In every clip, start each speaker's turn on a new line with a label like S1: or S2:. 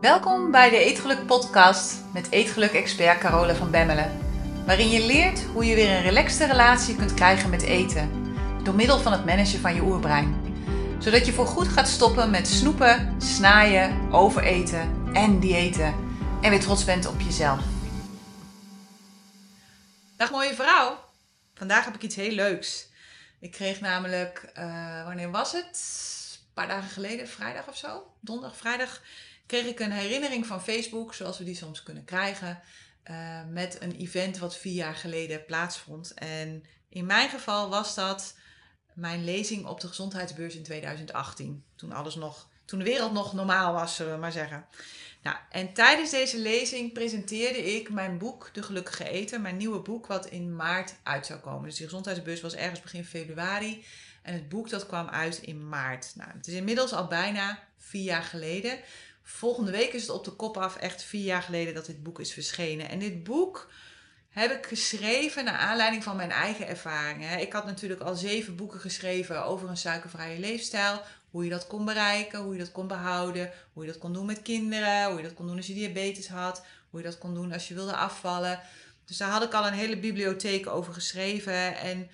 S1: Welkom bij de Eetgeluk podcast met Eetgeluk-expert Carole van Bemmelen. Waarin je leert hoe je weer een relaxte relatie kunt krijgen met eten. Door middel van het managen van je oerbrein. Zodat je voorgoed gaat stoppen met snoepen, snaaien, overeten en diëten. En weer trots bent op jezelf. Dag mooie vrouw. Vandaag heb ik iets heel leuks. Ik kreeg namelijk, uh, wanneer was het? Een paar dagen geleden, vrijdag of zo. Donderdag, vrijdag kreeg ik een herinnering van Facebook, zoals we die soms kunnen krijgen, uh, met een event wat vier jaar geleden plaatsvond. En in mijn geval was dat mijn lezing op de gezondheidsbeurs in 2018. Toen alles nog, toen de wereld nog normaal was, zullen we maar zeggen. Nou, en tijdens deze lezing presenteerde ik mijn boek De Gelukkige Eten, mijn nieuwe boek, wat in maart uit zou komen. Dus die gezondheidsbeurs was ergens begin februari. En het boek dat kwam uit in maart. Nou, het is inmiddels al bijna vier jaar geleden. Volgende week is het op de kop af, echt vier jaar geleden dat dit boek is verschenen. En dit boek heb ik geschreven naar aanleiding van mijn eigen ervaringen. Ik had natuurlijk al zeven boeken geschreven over een suikervrije leefstijl. Hoe je dat kon bereiken, hoe je dat kon behouden, hoe je dat kon doen met kinderen, hoe je dat kon doen als je diabetes had, hoe je dat kon doen als je wilde afvallen. Dus daar had ik al een hele bibliotheek over geschreven. En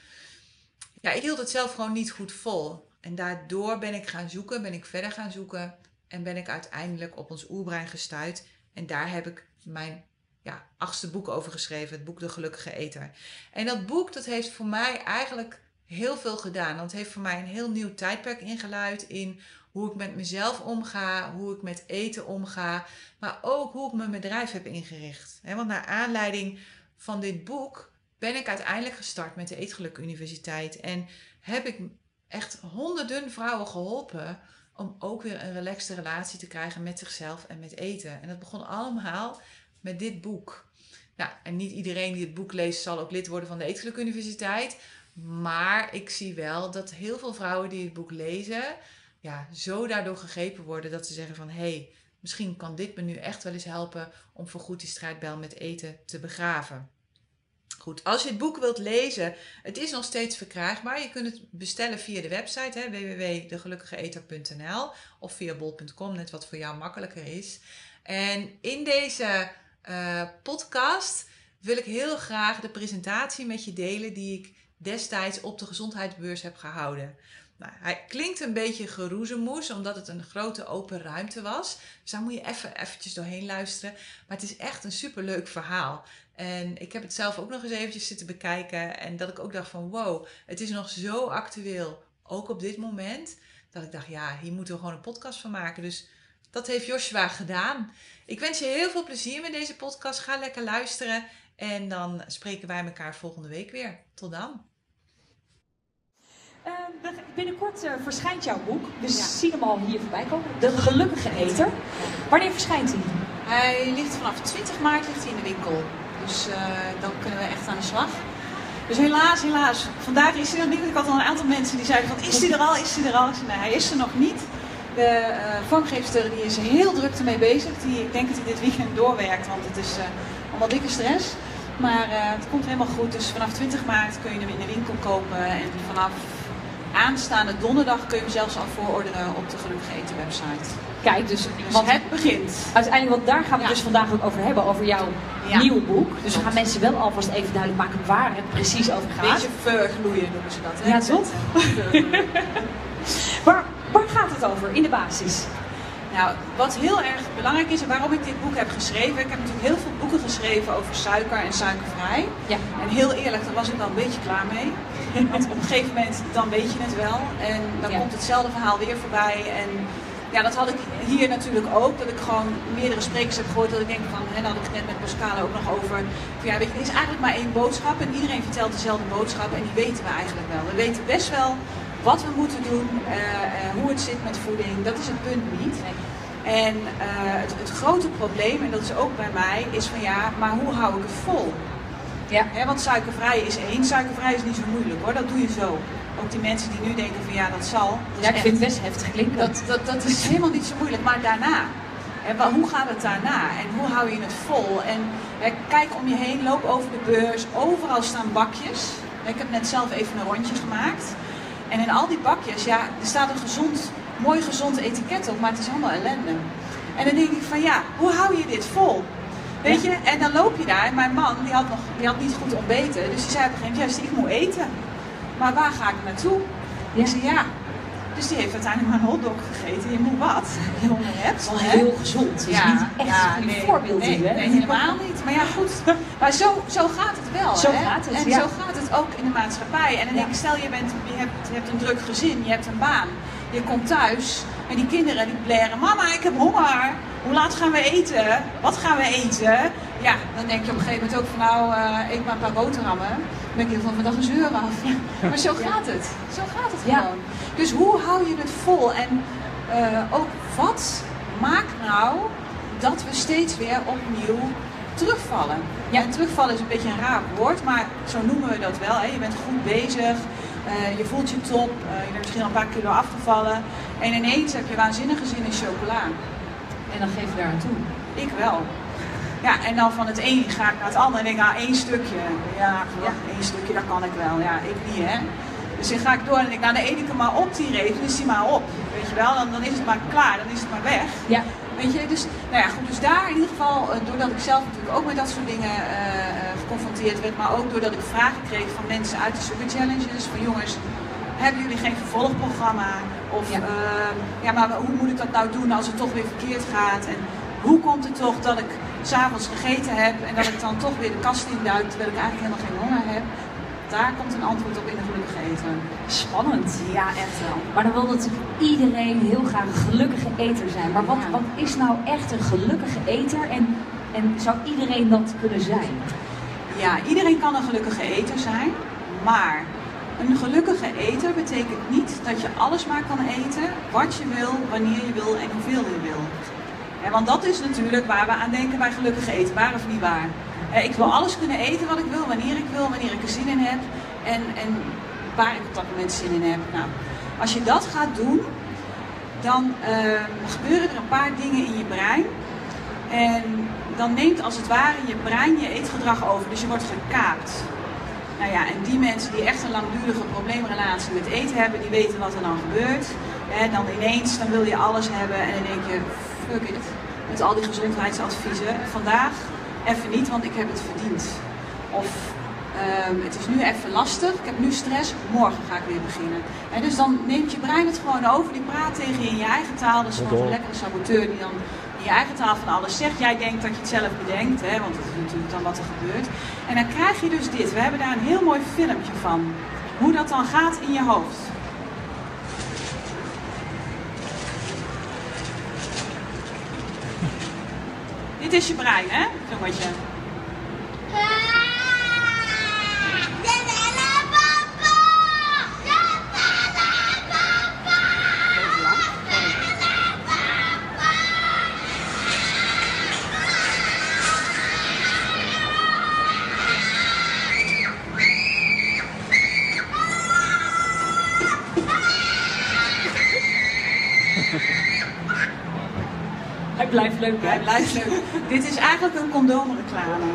S1: ja, ik hield het zelf gewoon niet goed vol. En daardoor ben ik gaan zoeken, ben ik verder gaan zoeken. En ben ik uiteindelijk op ons oerbrein gestuurd. En daar heb ik mijn ja, achtste boek over geschreven. Het boek De Gelukkige Eter. En dat boek dat heeft voor mij eigenlijk heel veel gedaan. Want het heeft voor mij een heel nieuw tijdperk ingeluid in hoe ik met mezelf omga, hoe ik met eten omga, maar ook hoe ik mijn bedrijf heb ingericht. Want naar aanleiding van dit boek ben ik uiteindelijk gestart met de Eetgeluk Universiteit en heb ik echt honderden vrouwen geholpen om ook weer een relaxte relatie te krijgen met zichzelf en met eten. En dat begon allemaal met dit boek. Nou, en niet iedereen die het boek leest zal ook lid worden van de Eetgeluk Universiteit. Maar ik zie wel dat heel veel vrouwen die het boek lezen, ja, zo daardoor gegrepen worden dat ze zeggen van hé, hey, misschien kan dit me nu echt wel eens helpen om voorgoed die strijdbel met eten te begraven. Goed, als je het boek wilt lezen, het is nog steeds verkrijgbaar. Je kunt het bestellen via de website www.degelukkigeeter.nl of via bol.com, net wat voor jou makkelijker is. En in deze uh, podcast wil ik heel graag de presentatie met je delen die ik destijds op de gezondheidsbeurs heb gehouden. Nou, hij klinkt een beetje geroezemoes, omdat het een grote open ruimte was. Dus daar moet je even eventjes doorheen luisteren. Maar het is echt een superleuk verhaal. En ik heb het zelf ook nog eens eventjes zitten bekijken. En dat ik ook dacht van wow, het is nog zo actueel. Ook op dit moment. Dat ik dacht, ja, hier moeten we gewoon een podcast van maken. Dus dat heeft Joshua gedaan. Ik wens je heel veel plezier met deze podcast. Ga lekker luisteren. En dan spreken wij elkaar volgende week weer. Tot dan.
S2: Uh, binnenkort uh, verschijnt jouw boek. We zien hem al hier voorbij komen. De Gelukkige Eter. Wanneer verschijnt hij?
S3: Hij ligt vanaf 20 maart ligt hij in de winkel. Dus uh, dan kunnen we echt aan de slag. Dus helaas, helaas. Vandaag is hij nog niet. Ik had al een aantal mensen die zeiden van is hij er al, is hij er al? Nee, hij is er nog niet. De vormgeefster die is heel druk ermee bezig. Die, ik denk dat hij dit weekend doorwerkt, want het is allemaal dikke stress. Maar het komt helemaal goed. Dus vanaf 20 maart kun je hem in de winkel kopen. En vanaf aanstaande donderdag kun je hem zelfs al voororderen op de Gelukkig Eten website.
S2: Kijk, dus,
S3: dus want het begint.
S2: Uiteindelijk, want daar gaan we ja. dus vandaag ook over hebben, over jouw ja. nieuwe boek. Dus we gaan mensen wel alvast even duidelijk maken waar het precies over gaat.
S3: Beetje vergloeien noemen ze dat, hè?
S2: Ja, toch? waar, waar gaat het over in de basis?
S3: Nou, wat heel erg belangrijk is en waarom ik dit boek heb geschreven. Ik heb natuurlijk heel veel boeken geschreven over suiker en suikervrij.
S2: Ja.
S3: En heel eerlijk, daar was ik wel een beetje klaar mee. Want op een gegeven moment, dan weet je het wel. En dan ja. komt hetzelfde verhaal weer voorbij. En ja, dat had ik hier natuurlijk ook. Dat ik gewoon meerdere sprekers heb gehoord. Dat ik denk van, en daar had ik het net met Pascale ook nog over. Van, ja, weet je, het is eigenlijk maar één boodschap. En iedereen vertelt dezelfde boodschap. En die weten we eigenlijk wel. We weten best wel wat we moeten doen. Uh, uh, hoe het zit met voeding. Dat is het punt niet. En uh, het, het, grote probleem, en dat is ook bij mij, is van ja, maar hoe hou ik het vol?
S2: Ja.
S3: He, want suikervrij is één, suikervrij is niet zo moeilijk hoor, dat doe je zo. Ook die mensen die nu denken van ja, dat zal. Dat
S2: ja, ik vind het best heftig klinken.
S3: Dat, dat, dat is helemaal niet zo moeilijk, maar daarna. He, hoe gaat het daarna en hoe hou je het vol? En he, kijk om je heen, loop over de beurs, overal staan bakjes. Ik heb net zelf even een rondje gemaakt. En in al die bakjes, ja, er staat een gezond, mooi gezond etiket op, maar het is allemaal ellende.
S1: En dan denk ik van ja, hoe hou je dit vol? Weet je, en dan loop je daar. En mijn man, die had, nog, die had niet goed ontbeten. Dus die zei op een gegeven moment, ja, ik moet eten. Maar waar ga ik naartoe? Ja. Ik zei, ja. Dus die heeft uiteindelijk maar een hotdog gegeten. Je moet wat. Je honger hebt.
S2: Wel heel gezond. Dus ja, niet echt ja, een nee, voorbeeld
S1: nee,
S2: hè?
S1: nee, helemaal niet. Maar ja, goed. Maar zo, zo gaat het wel.
S2: Zo
S1: hè?
S2: gaat het,
S1: En
S2: ja.
S1: zo gaat het ook in de maatschappij. En dan denk ik, stel je, bent, je, hebt, je hebt een druk gezin, je hebt een baan. Je komt thuis en die kinderen die blaren, mama ik heb honger. Hoe laat gaan we eten? Wat gaan we eten? Ja, dan denk je op een gegeven moment ook van nou, uh, eet maar een paar boterhammen. Ben ik heel van vandaag een zeur af. Maar zo gaat het. Zo gaat het gewoon. Dus hoe hou je het vol? En eh, ook wat maakt nou dat we steeds weer opnieuw terugvallen? Ja, en terugvallen is een beetje een raar woord, maar zo noemen we dat wel. Hè? Je bent goed bezig, eh, je voelt je top, eh, je bent misschien al een paar kilo afgevallen. En ineens heb je waanzinnige zin in chocola.
S2: En dan geef je daar aan toe.
S1: Ik wel. Ja, en dan van het een ga ik naar het ander en denk, nou één stukje. Ja, ja, één stukje, dat kan ik wel. Ja, ik niet hè. Dus dan ga ik door en denk, nou de ene keer maar op die reep, dan is die maar op. Weet je wel, dan, dan is het maar klaar, dan is het maar weg.
S2: Ja.
S1: Weet je, dus, nou ja, goed, dus daar in ieder geval, eh, doordat ik zelf natuurlijk ook met dat soort dingen eh, eh, geconfronteerd werd, maar ook doordat ik vragen kreeg van mensen uit de Super Challenges, van jongens, hebben jullie geen vervolgprogramma? Of ja. ja, maar hoe moet ik dat nou doen als het toch weer verkeerd gaat? En hoe komt het toch dat ik s'avonds gegeten heb en dat ik dan toch weer de kast induik terwijl ik eigenlijk helemaal geen honger heb? Daar komt een antwoord op in de gelukkige eten.
S2: Spannend.
S1: Ja, echt wel.
S2: Maar dan wil natuurlijk iedereen heel graag een gelukkige eter zijn. Maar wat,
S1: Ja.
S2: wat is nou echt een gelukkige eter en, en zou iedereen dat kunnen zijn?
S1: Ja, iedereen kan een gelukkige eter zijn, maar een gelukkige eter betekent niet dat je alles maar kan eten wat je wil, wanneer je wil en hoeveel je wil. Want dat is natuurlijk waar we aan denken bij gelukkige eten, waar of niet waar. Eh, Ik wil alles kunnen eten wat ik wil, wanneer ik wil, wanneer ik er zin in heb en, en waar ik op dat moment zin in heb. Nou, als je dat gaat doen, dan eh, gebeuren er een paar dingen in je brein. En dan neemt als het ware je brein je eetgedrag over. Dus je wordt gekaapt. Nou ja, en die mensen die echt een langdurige probleemrelatie met eten hebben, die weten wat er dan gebeurt. En dan ineens, dan wil je alles hebben en dan denk je, fuck it. Met al die gezondheidsadviezen. Vandaag even niet, want ik heb het verdiend. Of ehm, het is nu even lastig, ik heb nu stress, morgen ga ik weer beginnen. En dus dan neemt je brein het gewoon over, die praat tegen je in je eigen taal. Dat is gewoon zo'n lekkere saboteur die dan in je eigen taal van alles zegt. Jij denkt dat je het zelf bedenkt, hè, want dat is natuurlijk dan wat er gebeurt. En dan krijg je dus dit. We hebben daar een heel mooi filmpje van. Hoe dat dan gaat in je hoofd. Dit is je brein, hè? Jongetje.
S2: Leuk, hè?
S1: Hij blijft leuk. Dit is eigenlijk een condoomreclame.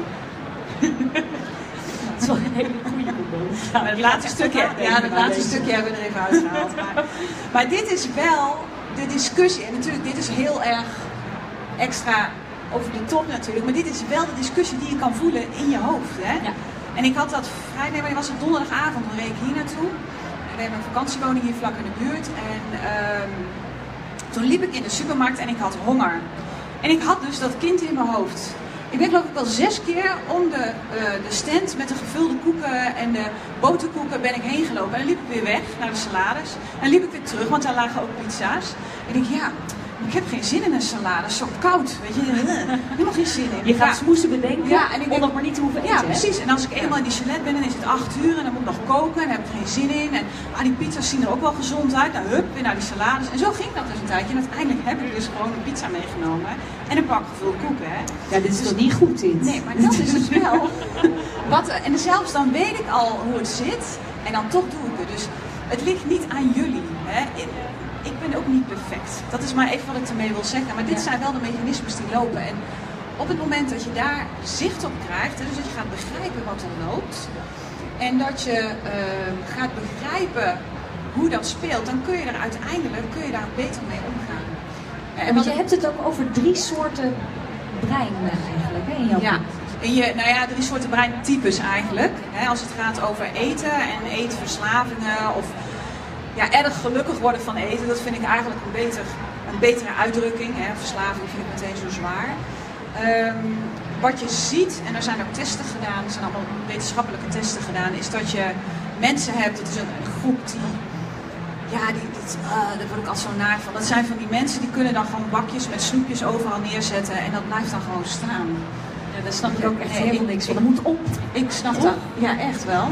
S2: Het is wel een hele goede condoom.
S1: Het laatste stukje, ja, het laatste stukje hebben we er even uitgehaald. Maar, maar dit is wel de discussie. En natuurlijk, dit is heel erg extra over de top natuurlijk. Maar dit is wel de discussie die je kan voelen in je hoofd. Hè?
S2: Ja.
S1: En ik had dat vrijdag, nee, maar was het donderdagavond, dan reed ik hier naartoe. We hebben een vakantiewoning hier vlak in de buurt. En ehm, toen liep ik in de supermarkt en ik had honger. En ik had dus dat kind in mijn hoofd. Ik ben geloof ik wel zes keer om de, eh, de stand met de gevulde koeken en de boterkoeken ben ik heen gelopen. En dan liep ik weer weg naar de salades. En dan liep ik weer terug, want daar lagen ook pizza's. En ik denk, ja, ik heb geen zin in een salade. Het zo koud, weet je. Helemaal geen zin in.
S2: Je gaat
S1: Ja.
S2: smoesen bedenken
S1: Ja, en ik
S2: om nog maar niet te hoeven eten,
S1: Ja, precies. En als ik eenmaal in die chalet ben, dan is het acht uur en dan moet ik nog koken en dan heb ik geen zin in. En ah, die pizza's zien er ook wel gezond uit. Nou, hup, weer naar die salades. En zo ging dat dus een tijdje. En uiteindelijk heb ik dus gewoon een pizza meegenomen en een pak gevuld koeken. Hè.
S2: Ja, dit is toch niet goed, dit?
S1: Nee, maar dat is dus wel. Wat, en zelfs dan weet ik al hoe het zit en dan toch doe ik het. Dus het ligt niet aan jullie. Hè. Ik ben ook niet perfect. Dat is maar even wat ik ermee wil zeggen. Maar dit
S2: Ja.
S1: zijn wel de mechanismes die lopen. En op het moment dat je daar zicht op krijgt, dus dat je gaat begrijpen wat er loopt. En dat je ehm, gaat begrijpen hoe dat speelt, dan kun je er uiteindelijk kun je daar beter mee omgaan.
S2: En want je hebt het ook over drie soorten brein eigenlijk hè, in jouw
S1: Ja,
S2: boek.
S1: en je, nou ja, drie soorten breintypes eigenlijk. Hè, als het gaat over eten en eetverslavingen of ja, erg gelukkig worden van eten, dat vind ik eigenlijk een, beter, een betere uitdrukking. Hè. Verslaving vind ik meteen zo zwaar. Ehm, wat je ziet, en er zijn ook testen gedaan, er zijn allemaal wetenschappelijke testen gedaan, is dat je mensen hebt, dat is een, groep die, ja, die, dit, ah, daar word ik altijd zo naar van. Dat zijn van die mensen die kunnen dan gewoon bakjes met snoepjes overal neerzetten en dat blijft dan gewoon staan.
S2: Ja, daar snap ik ook echt
S1: Nee,
S2: helemaal
S1: ik-
S2: niks van. Dat moet op.
S1: Ik snap dat. Ja, echt wel.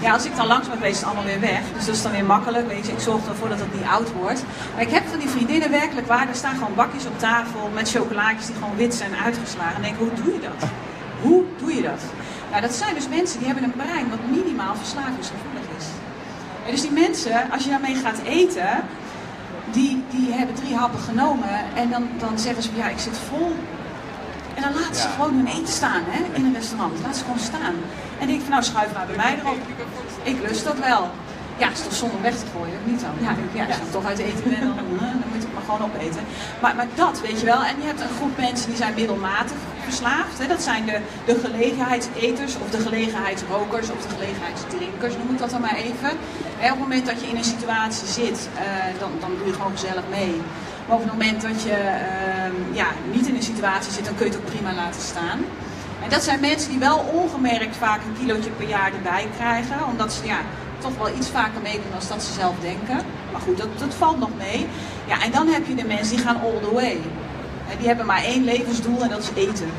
S1: Ja, als ik dan langs ben geweest, is het allemaal weer weg. Dus dat is dan weer makkelijk. Weet je, ik zorg ervoor dat het niet oud wordt. Maar ik heb van die vriendinnen werkelijk waar, er staan gewoon bakjes op tafel met chocolaatjes die gewoon wit zijn uitgeslagen. En denk, hoe doe je dat? Hoe doe je dat? Nou, dat zijn dus mensen die hebben een brein wat minimaal verslavingsgevoelig is. En dus die mensen, als je daarmee gaat eten, die, die hebben drie happen genomen en dan, dan zeggen ze, ja, ik zit vol en dan laten ze gewoon hun eten staan hè, in een restaurant. Laat ze gewoon staan. En ik denk van nou schuif maar bij mij erop. Ik lust dat wel. Ja, het is toch zonde om weg te gooien, of niet dan? Ja, ik denk, ja, als je dan toch uit eten bent, dan, eh, dan moet het maar gewoon opeten. Maar, maar dat, weet je wel. En je hebt een groep mensen die zijn middelmatig verslaafd. Hè. Dat zijn de, de gelegenheidseters of de gelegenheidsrokers of de gelegenheidsdrinkers, noem ik dat dan maar even. Hè, op het moment dat je in een situatie zit, eh, dan, dan doe je gewoon gezellig mee. Maar op het moment dat je ehm, ja, niet in een situatie zit, dan kun je het ook prima laten staan. En dat zijn mensen die wel ongemerkt vaak een kilootje per jaar erbij krijgen. Omdat ze ja, toch wel iets vaker meedoen dan dat ze zelf denken. Maar goed, dat, dat valt nog mee. Ja, en dan heb je de mensen die gaan all the way. Hè, Die hebben maar één levensdoel en dat is eten.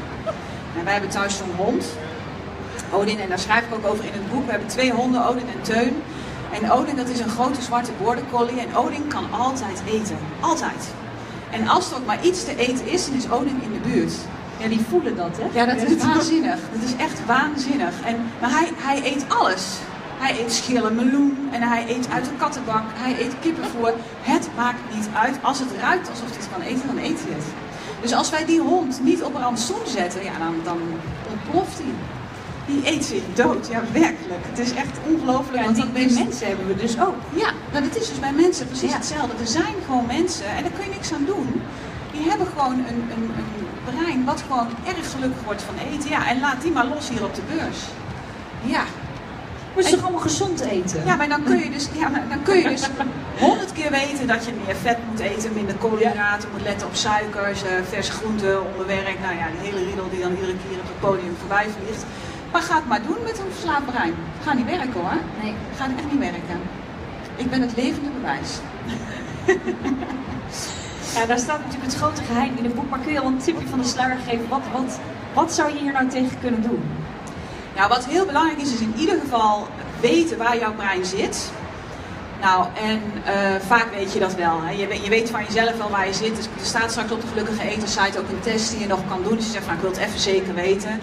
S1: En wij hebben thuis zo'n hond. Odin, en daar schrijf ik ook over in het boek. We hebben twee honden, Odin en Teun. En Odin, dat is een grote zwarte border collie. En Odin kan altijd eten. Altijd. En als er ook maar iets te eten is, dan is Odin in de buurt.
S2: Ja, die voelen dat, hè?
S1: Ja, dat is waanzinnig. Dat is echt waanzinnig. En, maar hij, hij eet alles. Hij eet schillen meloen en hij eet uit een kattenbak. Hij eet kippenvoer. Het maakt niet uit. Als het ruikt alsof hij het kan eten, dan eet hij het. Dus als wij die hond niet op een rantsoen zetten, ja, dan, dan ontploft hij. Die eet zich dood. Ja, werkelijk. Het is echt ongelooflijk. Want
S2: die,
S1: dat
S2: mensen hebben we dus ook.
S1: ja, nou, dat is dus bij mensen precies
S2: Ja.
S1: hetzelfde. Er zijn gewoon mensen, en daar kun je niks aan doen, die hebben gewoon een, een, een brein wat gewoon erg gelukkig wordt van eten. Ja, en laat die maar los hier op de beurs. Ja,
S2: Maar het is toch allemaal gezond eten?
S1: ja maar dan kun je dus, ja, dan kun je dus honderd keer weten dat je meer vet moet eten, minder koolhydraten, moet letten op suikers, eh, verse groenten, onderwerk. Nou ja, die hele riedel die dan iedere keer op het podium voorbij vliegt. Maar ga het maar doen met een verslaafd brein. Ga niet werken hoor.
S2: Nee.
S1: Gaat echt niet werken. Ik ben het levende bewijs.
S2: Ja, daar staat natuurlijk het grote geheim in het boek. Maar kun je al een tipje van de sluier geven? Wat, wat, wat zou je hier nou tegen kunnen doen?
S1: Nou, wat heel belangrijk is, is in ieder geval weten waar jouw brein zit. Nou, en eh, vaak weet je dat wel. Hè. Je, weet, je weet van jezelf wel waar je zit. Dus er staat straks op de Gelukkige Eten site ook een test die je nog kan doen. Dus je zegt van, ik wil het even zeker weten.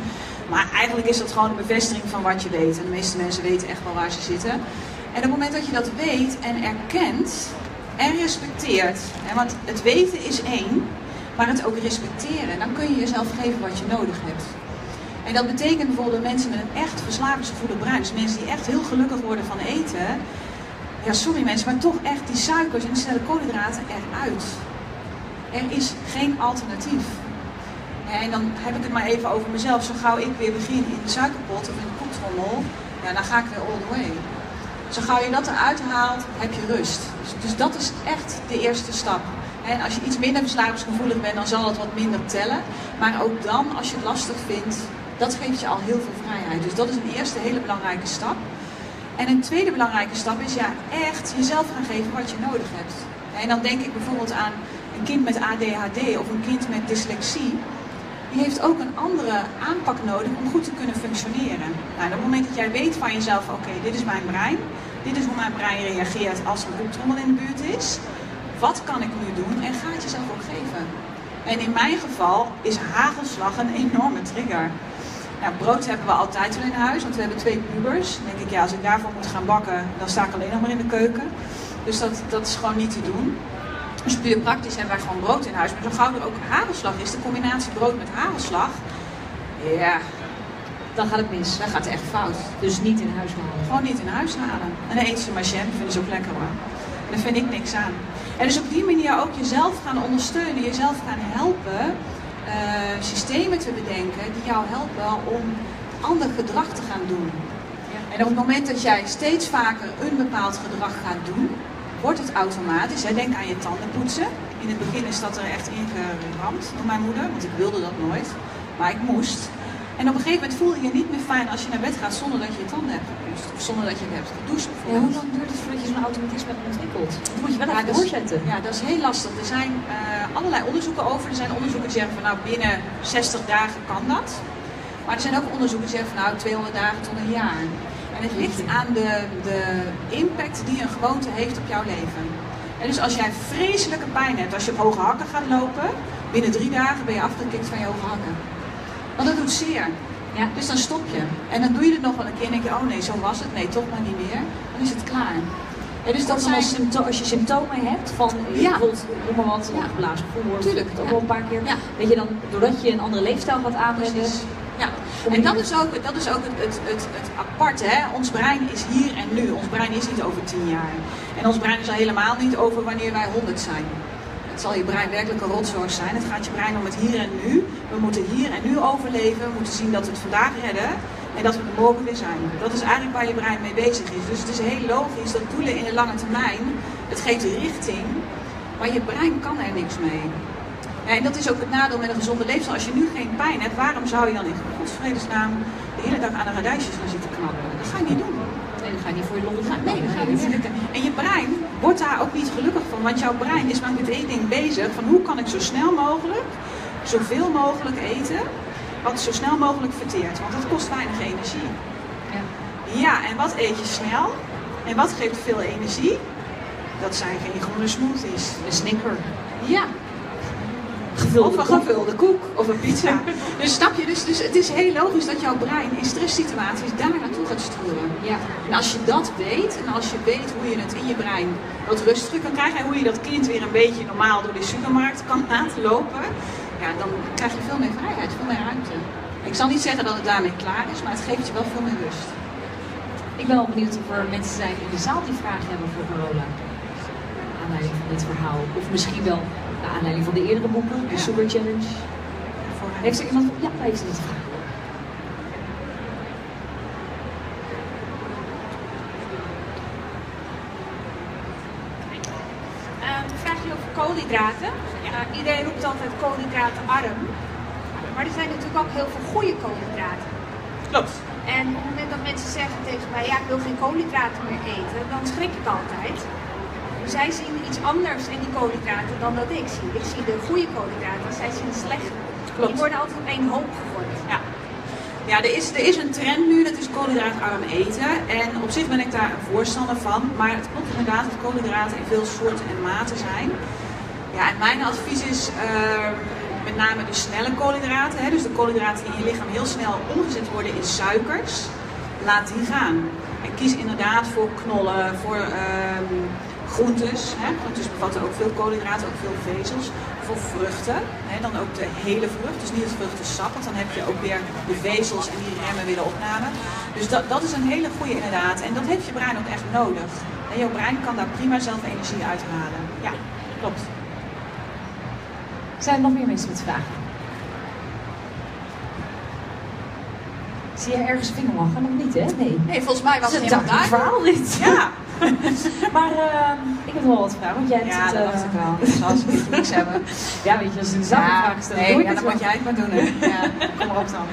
S1: Maar eigenlijk is dat gewoon een bevestiging van wat je weet. En de meeste mensen weten echt wel waar ze zitten. En op het moment dat je dat weet en erkent en respecteert. Hè, want het weten is één, maar het ook respecteren. Dan kun je jezelf geven wat je nodig hebt. En dat betekent bijvoorbeeld mensen met een echt verslavingsgevoelig brein, dus mensen die echt heel gelukkig worden van eten, ja sorry mensen, maar toch echt die suikers en die snelle koolhydraten eruit. Er is geen alternatief. En dan heb ik het maar even over mezelf. Zo gauw ik weer begin in de suikerpot of in de koektrommel, ja, dan ga ik weer all the way. Zo gauw je dat eruit haalt, heb je rust. Dus, dus dat is echt de eerste stap. En als je iets minder verslavingsgevoelig bent, dan zal het wat minder tellen. Maar ook dan, als je het lastig vindt, dat geeft je al heel veel vrijheid. Dus dat is een eerste hele belangrijke stap. En een tweede belangrijke stap is ja, echt jezelf gaan geven wat je nodig hebt. En dan denk ik bijvoorbeeld aan een kind met ADHD of een kind met dyslexie. Heeft ook een andere aanpak nodig om goed te kunnen functioneren. Nou, op het moment dat jij weet van jezelf, oké, dit is mijn brein. Dit is hoe mijn brein reageert als er een roeptrommel in de buurt is. Wat kan ik nu doen? En ga het jezelf ook geven. En in mijn geval is hagelslag een enorme trigger. Nou, brood hebben we altijd wel in huis, want we hebben twee pubers. Dan denk ik, ja, als ik daarvoor moet gaan bakken, dan sta ik alleen nog maar in de keuken. Dus dat, dat is gewoon niet te doen. Dus puur praktisch hebben wij gewoon brood in huis. Maar zo gauw er ook hagelslag is, de combinatie brood met hagelslag, ja,
S2: Dan gaat het mis.
S1: dan gaat het echt fout.
S2: Dus niet in huis halen.
S1: Gewoon niet in huis halen. En dan eten ze maar jam, vinden ze ook lekker hoor. En daar vind ik niks aan. En dus op die manier ook jezelf gaan ondersteunen, jezelf gaan helpen, uh, systemen te bedenken die jou helpen om ander gedrag te gaan doen. En op het moment dat jij steeds vaker een bepaald gedrag gaat doen, wordt het automatisch. Hè? Denk aan je tanden poetsen. In het begin is dat er echt ingeramd door mijn moeder, want ik wilde dat nooit. Maar ik moest. En op een gegeven moment voel je je niet meer fijn als je naar bed gaat zonder dat je je tanden hebt gepoetst. Of zonder dat je hebt gedoucht.
S2: Ja, hoe lang duurt het voordat je zo'n automatisme hebt ontwikkeld? Dat moet je wel even doorzetten.
S1: Ja, dat is heel lastig. Er zijn uh, allerlei onderzoeken over. Er zijn onderzoeken die zeggen van nou binnen 60 dagen kan dat. Maar er zijn ook onderzoeken die zeggen van nou 200 dagen tot een jaar. En het ligt aan de, de impact die een gewoonte heeft op jouw leven. En dus als jij vreselijke pijn hebt, als je op hoge hakken gaat lopen, binnen drie dagen ben je afgekikt van je hoge hakken. Want dat doet zeer. Ja. Dus dan stop je. En dan doe je het nog wel een keer en denk je, oh nee, zo was het. Nee, toch maar niet meer. Dan is het klaar.
S2: Ja, dus dat zijn... als, als je symptomen hebt van ja. bijvoorbeeld, noem maar wat, ja. opgeblazen voer,
S1: Tuurlijk,
S2: ook wel een paar keer. Weet je dan, doordat je een andere leefstijl gaat aanbrengen,
S1: en dat is ook, dat is ook het, het, het, aparte. Hè? Ons brein is hier en nu. Ons brein is niet over tien jaar. En ons brein is al helemaal niet over wanneer wij honderd zijn. Het zal je brein werkelijk een rotzorg zijn. Het gaat je brein om het hier en nu. We moeten hier en nu overleven. We moeten zien dat we het vandaag redden. En dat we er morgen weer zijn. Dat is eigenlijk waar je brein mee bezig is. Dus het is heel logisch dat doelen in de lange termijn, het geeft richting. Maar je brein kan er niks mee. En dat is ook het nadeel met een gezonde leefstijl. Als je nu geen pijn hebt, waarom zou je dan in godsvredesnaam de hele dag aan de radijsjes gaan zitten knabbelen? Dat ga je niet doen.
S2: Nee, dat ga je niet voor je longen gaan.
S1: Nee, dat ga je niet doen. En je brein wordt daar ook niet gelukkig van. Want jouw brein is maar met één ding bezig. Van hoe kan ik zo snel mogelijk, zoveel mogelijk eten, wat zo snel mogelijk verteert. Want dat kost weinig energie. Ja. ja, en wat eet je snel? En wat geeft veel energie? Dat zijn geen groene smoothies.
S2: Een snicker.
S1: Ja, of een gevulde koek of een pizza. dus snap je, dus, dus het is heel logisch dat jouw brein in stresssituaties daar naartoe gaat sturen. Ja. En als je dat weet en als je weet hoe je het in je brein wat rustiger kan krijgen en hoe je dat kind weer een beetje normaal door de supermarkt kan laten lopen, ja, dan krijg je veel meer vrijheid, veel meer ruimte. Ik zal niet zeggen dat het daarmee klaar is, maar het geeft je wel veel meer rust.
S2: Ik ben wel benieuwd of er mensen zijn in de zaal die vragen hebben voor Carola. Aanleiding van dit verhaal. Of misschien wel naar aanleiding van de eerdere boeken, de Super Challenge. Heeft er iemand... Ja, heeft.
S4: Een vraagje over koolhydraten. Ja. iedereen roept altijd koolhydratenarm. Maar er zijn natuurlijk ook heel veel goede koolhydraten.
S1: Klopt.
S4: En op het moment dat mensen zeggen tegen mij, ja ik wil geen koolhydraten meer eten, dan schrik ik altijd zij zien iets anders in die koolhydraten dan dat ik zie. Ik zie de goede koolhydraten, zij zien de slechte. Klopt. Die worden altijd op één hoop gegooid.
S1: Ja. Ja, er is, er is een trend nu, dat is koolhydraatarm eten. En op zich ben ik daar een voorstander van. Maar het klopt inderdaad dat koolhydraten in veel soorten en maten zijn. Ja, en mijn advies is uh, met name de snelle koolhydraten. Hè, dus de koolhydraten die in je lichaam heel snel omgezet worden in suikers. Laat die gaan. En kies inderdaad voor knollen, voor... Uh, groentes. Hè? Groentes bevatten ook veel koolhydraten, ook veel vezels. Voor vruchten, hè? dan ook de hele vrucht. Dus niet het vruchtensap, want dan heb je ook weer de vezels en die remmen weer de opname. Dus dat, dat is een hele goede inderdaad. En dat heeft je brein ook echt nodig. En jouw brein kan daar prima zelf energie uithalen. Ja, klopt.
S2: Zijn er nog meer mensen met vragen? Zie je ergens vingerlachen? Nog niet, hè? Nee.
S1: Nee, volgens mij was het,
S2: het
S1: helemaal daar.
S2: verhaal dit.
S1: Ja.
S2: maar uh, ik heb nog wel wat vragen, want jij hebt
S1: ja,
S2: het...
S1: Ja, dat dacht ik wel. Dus als we niks hebben.
S2: Ja, weet je, als ze een vraag stellen,
S1: nee, ja, dan moet jij het maar doen. Hè. Ja, kom maar op dan.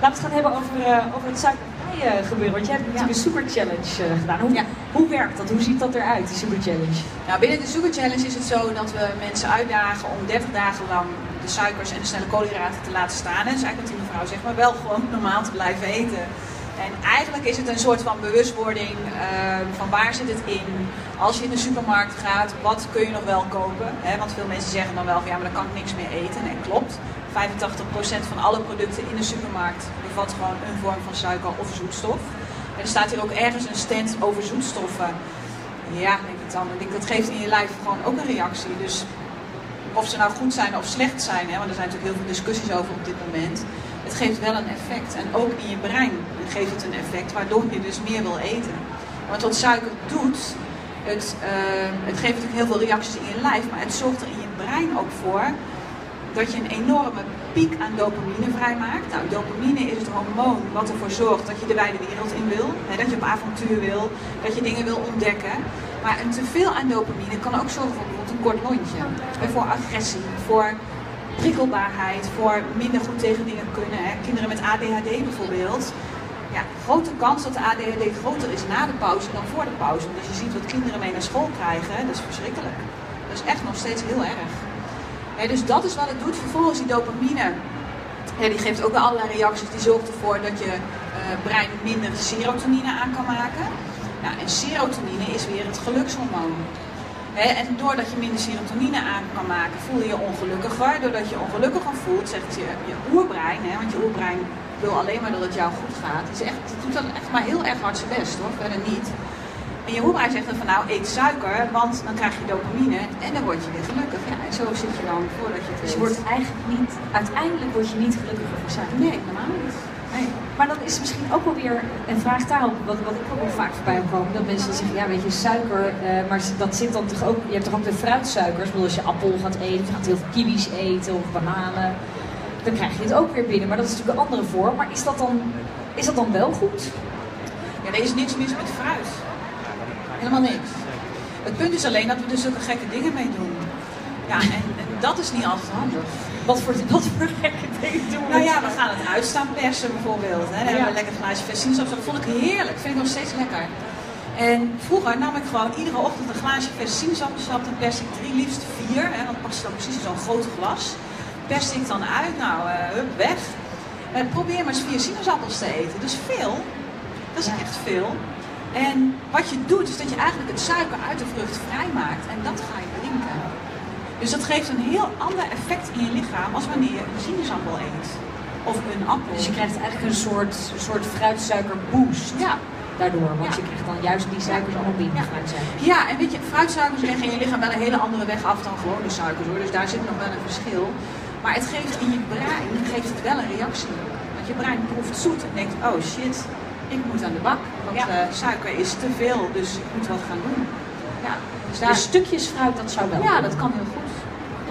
S2: Laten we het gaan hebben over, uh, over het suikervrije gebeuren. Want jij hebt natuurlijk een super challenge uh, gedaan. Hoe, ja. hoe werkt dat? Hoe ziet dat eruit, die super challenge?
S1: Nou, binnen de super challenge is het zo dat we mensen uitdagen om 30 dagen lang de suikers en de snelle koolhydraten te laten staan. En dus eigenlijk wat die mevrouw zegt, maar wel gewoon normaal te blijven eten. En eigenlijk is het een soort van bewustwording uh, van waar zit het in. Als je in de supermarkt gaat, wat kun je nog wel kopen? Want veel mensen zeggen dan wel van ja, maar dan kan ik niks meer eten. En klopt. 85% van alle producten in de supermarkt bevat gewoon een vorm van suiker of zoetstof. En er staat hier ook ergens een stand over zoetstoffen. Ja, denk ik dan. Denk dat geeft in je lijf gewoon ook een reactie. Dus of ze nou goed zijn of slecht zijn, hè, want er zijn natuurlijk heel veel discussies over op dit moment. Het geeft wel een effect. En ook in je brein geeft het een effect, waardoor je dus meer wil eten. Want wat suiker doet, Het, uh, het geeft natuurlijk heel veel reacties in je lijf, maar het zorgt er in je brein ook voor dat je een enorme piek aan dopamine vrijmaakt. Nou, dopamine is het hormoon wat ervoor zorgt dat je de wijde wereld in wil. Hè, dat je op avontuur wil, dat je dingen wil ontdekken. Maar een teveel aan dopamine kan ook zorgen voor bijvoorbeeld een kort lontje. Voor agressie, voor prikkelbaarheid, voor minder goed tegen dingen kunnen. Hè. Kinderen met ADHD bijvoorbeeld. Ja, grote kans dat de ADHD groter is na de pauze dan voor de pauze. Dus je ziet wat kinderen mee naar school krijgen, dat is verschrikkelijk. Dat is echt nog steeds heel erg dus dat is wat het doet. Vervolgens die dopamine, die geeft ook wel allerlei reacties. Die zorgt ervoor dat je uh, brein minder serotonine aan kan maken. Nou, en serotonine is weer het gelukshormoon. En doordat je minder serotonine aan kan maken, voel je je ongelukkiger. Doordat je ongelukkiger voelt, zegt je, je oerbrein, want je oerbrein wil alleen maar dat het jou goed gaat. Het, is echt, het doet dan echt maar heel erg hard zijn best hoor, verder niet. En je hoerbrein zegt dan van nou eet suiker, want dan krijg je dopamine en dan word je weer gelukkig. Ja, en zo zit je dan voordat je het
S2: Dus je wordt eigenlijk niet, uiteindelijk word je niet gelukkiger van suiker.
S1: Nee, normaal niet.
S2: Maar dat is misschien ook wel weer een vraag daarop, wat, wat ik ook wel vaak voorbij komen. Dat mensen zeggen, ja weet je, suiker, uh, maar dat zit dan toch ook, je hebt toch ook de fruitsuikers. Ik bedoel, als je appel gaat eten, je gaat heel veel kiwis eten of bananen, dan krijg je het ook weer binnen. Maar dat is natuurlijk een andere vorm. Maar is dat dan, is dat dan wel goed?
S1: Ja, er is niks mis met fruit. Helemaal niks. Het punt is alleen dat we er zulke gekke dingen mee doen. Ja, en, en dat is niet altijd handig.
S2: Wat voor, wat voor gekke dingen doen we?
S1: Nou ja, we gaan het uitstaan persen bijvoorbeeld. Hè. Dan hebben we een lekker glaasje versiensap. Dat vond ik heerlijk. Vind ik nog steeds lekker. En vroeger nam ik gewoon iedere ochtend een glaasje versiensap. Dan pers ik drie, liefst vier. Hè, want past dan precies in zo'n groot glas. Pers ik dan uit. Nou, uh, hup, weg. Uh, probeer maar eens vier sinaasappels te eten. Dus veel. Dat is echt veel. En wat je doet, is dat je eigenlijk het suiker uit de vrucht vrijmaakt en dat ga je drinken. Dus dat geeft een heel ander effect in je lichaam als wanneer je een sinaasappel eet. Of een appel.
S2: Dus je krijgt eigenlijk een soort, soort fruitsuikerboost.
S1: Ja.
S2: Daardoor, want je krijgt dan juist die suikers allemaal binnen,
S1: ja. fruitsuikers. Ja, en weet je, fruitsuikers leggen in je lichaam wel een hele andere weg af dan gewone suikers hoor. Dus daar zit nog wel een verschil. Maar het geeft in je brein geeft het wel een reactie. Want je brein proeft zoet en denkt, oh shit, ik moet aan de bak. Want ja. uh, suiker is te veel, dus ik moet wat gaan doen.
S2: Ja, dus daar... Dus stukjes fruit, dat zou wel.
S1: Ja, dat kan heel goed.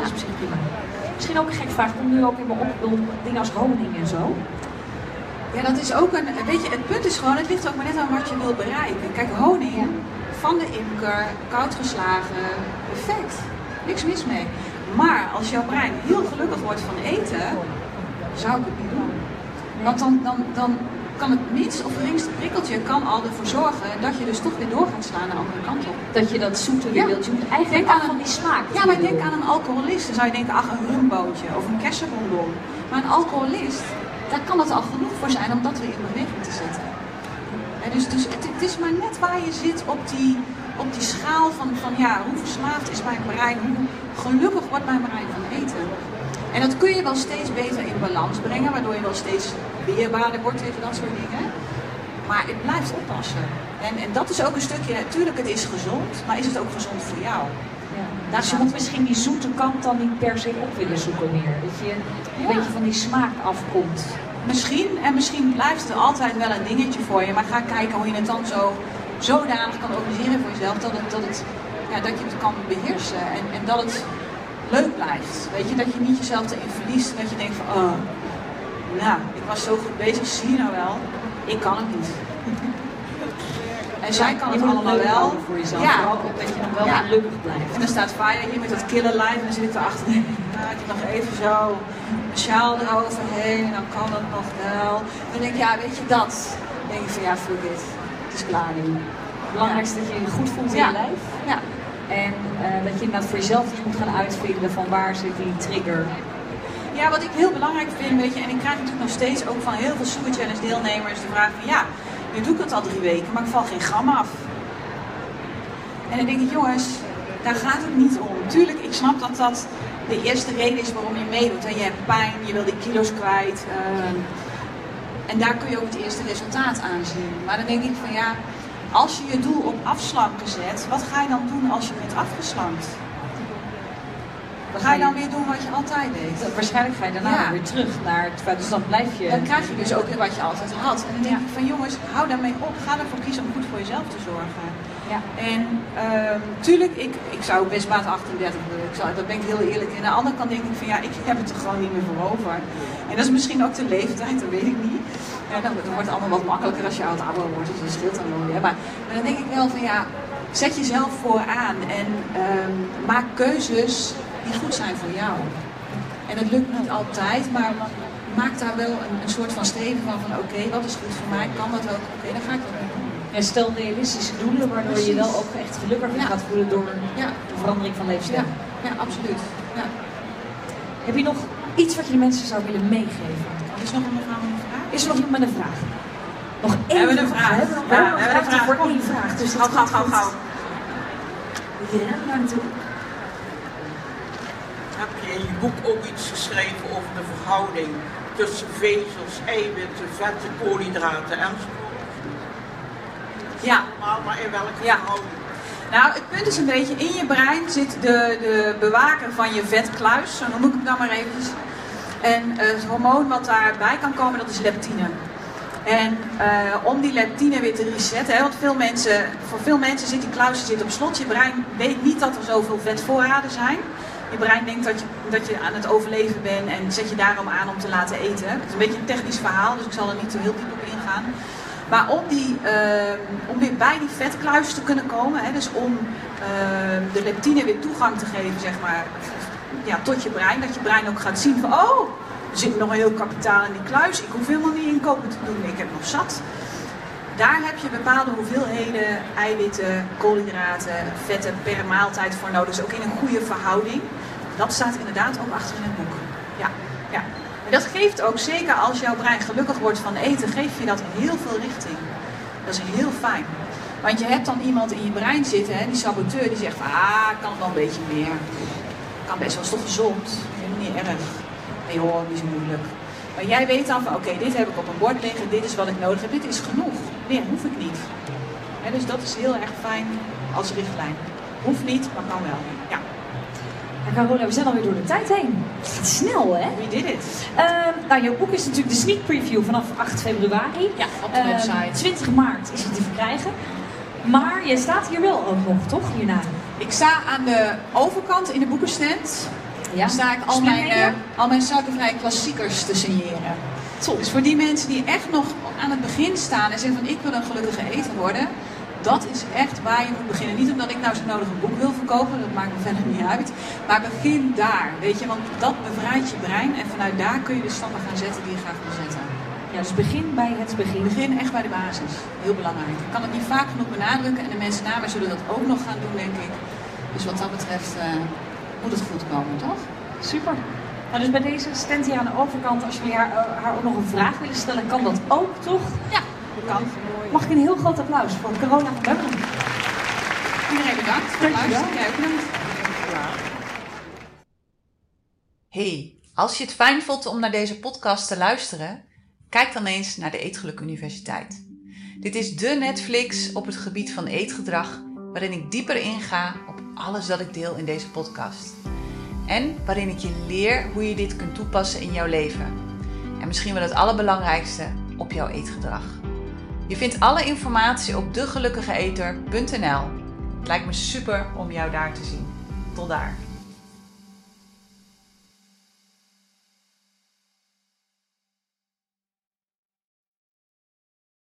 S2: Dat is op zich prima. Misschien ook een gek vraag, komt nu ook in me op, dingen als honing en zo.
S1: Ja, dat is ook een, weet je, het punt is gewoon, het ligt ook maar net aan wat je wil bereiken. Kijk, honing ja. van de imker, koud geslagen, perfect. Niks mis mee. Maar als jouw brein heel gelukkig wordt van eten, zou ik het niet doen. Want dan, dan, dan kan het minst of geringste prikkeltje kan al ervoor zorgen dat je dus toch weer door gaat slaan naar de andere kant op.
S2: Dat je dat zoete weer ja. wilt. Je moet eigenlijk denk aan van die smaak.
S1: Ja, maar denk aan een alcoholist. Dan zou je denken, ach, een rumbootje of een kersenbonbon. Maar een alcoholist, daar kan het al genoeg voor zijn om dat weer in beweging te zetten. En dus dus het, het, is maar net waar je zit op die, op die schaal van, van ja, hoe verslaafd is mijn brein, hoe gelukkig wordt mijn brein van eten. En dat kun je wel steeds beter in balans brengen, waardoor je wel steeds weerbaarder wordt tegen dat soort dingen. Maar het blijft oppassen. En, en dat is ook een stukje, natuurlijk het is gezond, maar is het ook gezond voor jou?
S2: Ja. Je moet misschien die zoete kant dan niet per se op willen zoeken meer. Dat je een beetje van die smaak afkomt.
S1: Misschien, en misschien blijft er altijd wel een dingetje voor je, maar ga kijken hoe je het dan zo zodanig kan organiseren voor jezelf dat, het, dat, het, ja, dat je het kan beheersen en, en dat het leuk blijft. Weet je, dat je niet jezelf erin verliest en dat je denkt van, oh, nou, ik was zo goed bezig, zie je nou wel, ik kan het niet. En zij kan het allemaal wel.
S2: Voor jezelf, ja. dat je nog wel ja. gelukkig blijft.
S1: En dan staat Fire hier met dat killer lijf en dan zit ik erachter. Nou, ik nog even zo een sjaal eroverheen en dan kan dat nog wel. Dan denk ik, ja, weet je dat? Dan denk ik van ja, fuck it. Het is klaar nu.
S2: Het belangrijkste is dat je je goed voelt in je lijf.
S1: Ja.
S2: En uh, dat je inderdaad voor jezelf dus moet gaan uitvinden van waar zit die trigger.
S1: Ja, wat ik heel belangrijk vind, weet je, en ik krijg natuurlijk nog steeds ook van heel veel Super Challenge deelnemers de vraag van ja, nu doe ik het al drie weken, maar ik val geen gram af. En dan denk ik, jongens, daar gaat het niet om. Tuurlijk, ik snap dat dat de eerste reden is waarom je meedoet. En je hebt pijn, je wil die kilo's kwijt. Uh, en daar kun je ook het eerste resultaat aan zien. Maar dan denk ik van ja, als je je doel op afslanken zet, wat ga je dan doen als je bent afgeslankt? Dan ga je dan weer doen wat je altijd deed?
S2: Waarschijnlijk ga je daarna weer terug naar het dus dan blijf je...
S1: Dan krijg je dus ook weer wat je altijd had. En dan denk ik van jongens, hou daarmee op. Ga ervoor kiezen om goed voor jezelf te zorgen.
S2: Ja.
S1: En ehm tuurlijk, ik, ik zou best maat 38 willen. Ik zou, dat ben ik heel eerlijk. En aan de andere kant denk ik van ja, ik heb het er gewoon niet meer voor over. En dat is misschien ook de leeftijd, dat weet ik niet. Ja, dan, dan wordt het allemaal wat makkelijker als je oud ouder wordt. Dus dat scheelt dan wel weer. Maar, maar dan denk ik wel van ja, zet jezelf vooraan en ehm, maak keuzes die goed zijn voor jou. En dat lukt niet altijd, maar maak daar wel een, een soort van streven van. van Oké, wat is goed voor mij? Kan dat ook? Oké, dan ga ik dat doen.
S2: En stel realistische doelen waardoor je
S1: Precies.
S2: wel ook echt gelukkiger
S1: Ja.
S2: gaat voelen door
S1: Ja,
S2: de verandering van leefstijl.
S1: ja, ja absoluut. Ja.
S2: Heb je nog iets wat je de mensen zou willen meegeven?
S1: Is er nog een een vraag?
S2: Is er nog iemand met een vraag? Nog één
S1: hebben een vraag.
S2: We hebben nog
S1: Ja,
S2: wel
S1: we hebben een vraag.
S2: voor één vraag. Dus
S1: Gauw,
S2: dat
S1: gauw,
S2: gaat
S1: gauw, gauw.
S2: Ik ren er naartoe.
S5: Heb je in je boek ook iets geschreven over de verhouding tussen vezels, eiwitten, vetten, koolhydraten enzovoort?
S1: Ja,
S5: Maar, maar in welke
S1: Ja.
S5: verhouding?
S1: nou het punt is een beetje, in je brein zit de, de bewaker van je vetkluis, zo noem ik het dan maar eventjes. En eh, het hormoon wat daarbij kan komen, dat is leptine. En eh, om die leptine weer te resetten, hè, want veel mensen, voor veel mensen zit die kluis zit op slot. Je brein weet niet dat er zoveel vetvoorraden zijn. Je brein denkt dat je, dat je aan het overleven bent en zet je daarom aan om te laten eten. Het is een beetje een technisch verhaal, dus ik zal er niet zo heel diep op ingaan. Maar om, die, eh, om weer bij die vetkluis te kunnen komen, hè, dus om eh, de leptine weer toegang te geven zeg maar, ja, tot je brein, dat je brein ook gaat zien van oh, er zit nog een heel kapitaal in die kluis, ik hoef helemaal niet inkopen te doen, ik heb nog zat. Daar heb je bepaalde hoeveelheden eiwitten, koolhydraten, vetten per maaltijd voor nodig. Dus ook in een goede verhouding. Dat staat inderdaad ook achter in het boek. Ja, ja. En dat geeft ook, zeker als jouw brein gelukkig wordt van eten, geeft je dat heel veel richting. Dat is heel fijn. Want je hebt dan iemand in je brein zitten, hè, die saboteur, die zegt van, ah, kan wel een beetje meer. Kan best wel, is toch gezond? Helemaal niet erg. Nee hoor, niet zo moeilijk. Maar jij weet dan van, oké, dit heb ik op een bord liggen, dit is wat ik nodig heb, dit is genoeg. Meer hoef ik niet. Hè, dus dat is heel erg fijn als richtlijn. Hoeft niet, maar kan wel. Ja,
S2: Ja, Carola, we zijn alweer door de tijd heen. Het gaat snel, hè?
S1: we did it.
S2: Ehm, nou, jouw boek is natuurlijk de sneak preview vanaf 8 februari.
S1: Ja, op de
S2: Ehm,
S1: website.
S2: 20 maart is het te verkrijgen. Maar jij staat hier wel ook nog, toch? Hierna.
S1: Ik sta aan de overkant in de boekenstand.
S2: Ja.
S1: Daar sta ik al mijn, eh, al mijn suikervrije klassiekers te signeren. Dus voor die mensen die echt nog aan het begin staan en zeggen van ik wil een gelukkige eter worden. Dat is echt waar je moet beginnen. Niet omdat ik nou zo nodig een boek wil verkopen, dat maakt me verder niet uit. Maar begin daar, weet je, want dat bevrijdt je brein. En vanuit daar kun je de stappen gaan zetten die je graag wil zetten.
S2: Ja, dus begin bij het begin.
S1: Begin echt bij de basis. Heel belangrijk. Ik kan het niet vaak genoeg benadrukken en de mensen na mij zullen dat ook nog gaan doen, denk ik. Dus wat dat betreft eh, moet het goed komen, toch?
S2: Super. Nou, dus bij deze stand hier aan de overkant, als jullie haar, eh, haar ook nog een vraag willen stellen, kan dat ook, toch?
S1: Ja, kan.
S2: Mag ik een heel groot applaus voor Corona van?
S1: Iedereen bedankt voor het luisteren. Jij ook bedankt.
S6: Hey, als je het fijn vond om naar deze podcast te luisteren, kijk dan eens naar de Eetgeluk Universiteit. Dit is de Netflix op het gebied van eetgedrag, waarin ik dieper inga op alles dat ik deel in deze podcast. En waarin ik je leer hoe je dit kunt toepassen in jouw leven. En misschien wel het allerbelangrijkste, op jouw eetgedrag. Je vindt alle informatie op degelukkigeeter.nl. Het lijkt me super om jou daar te zien. Tot daar.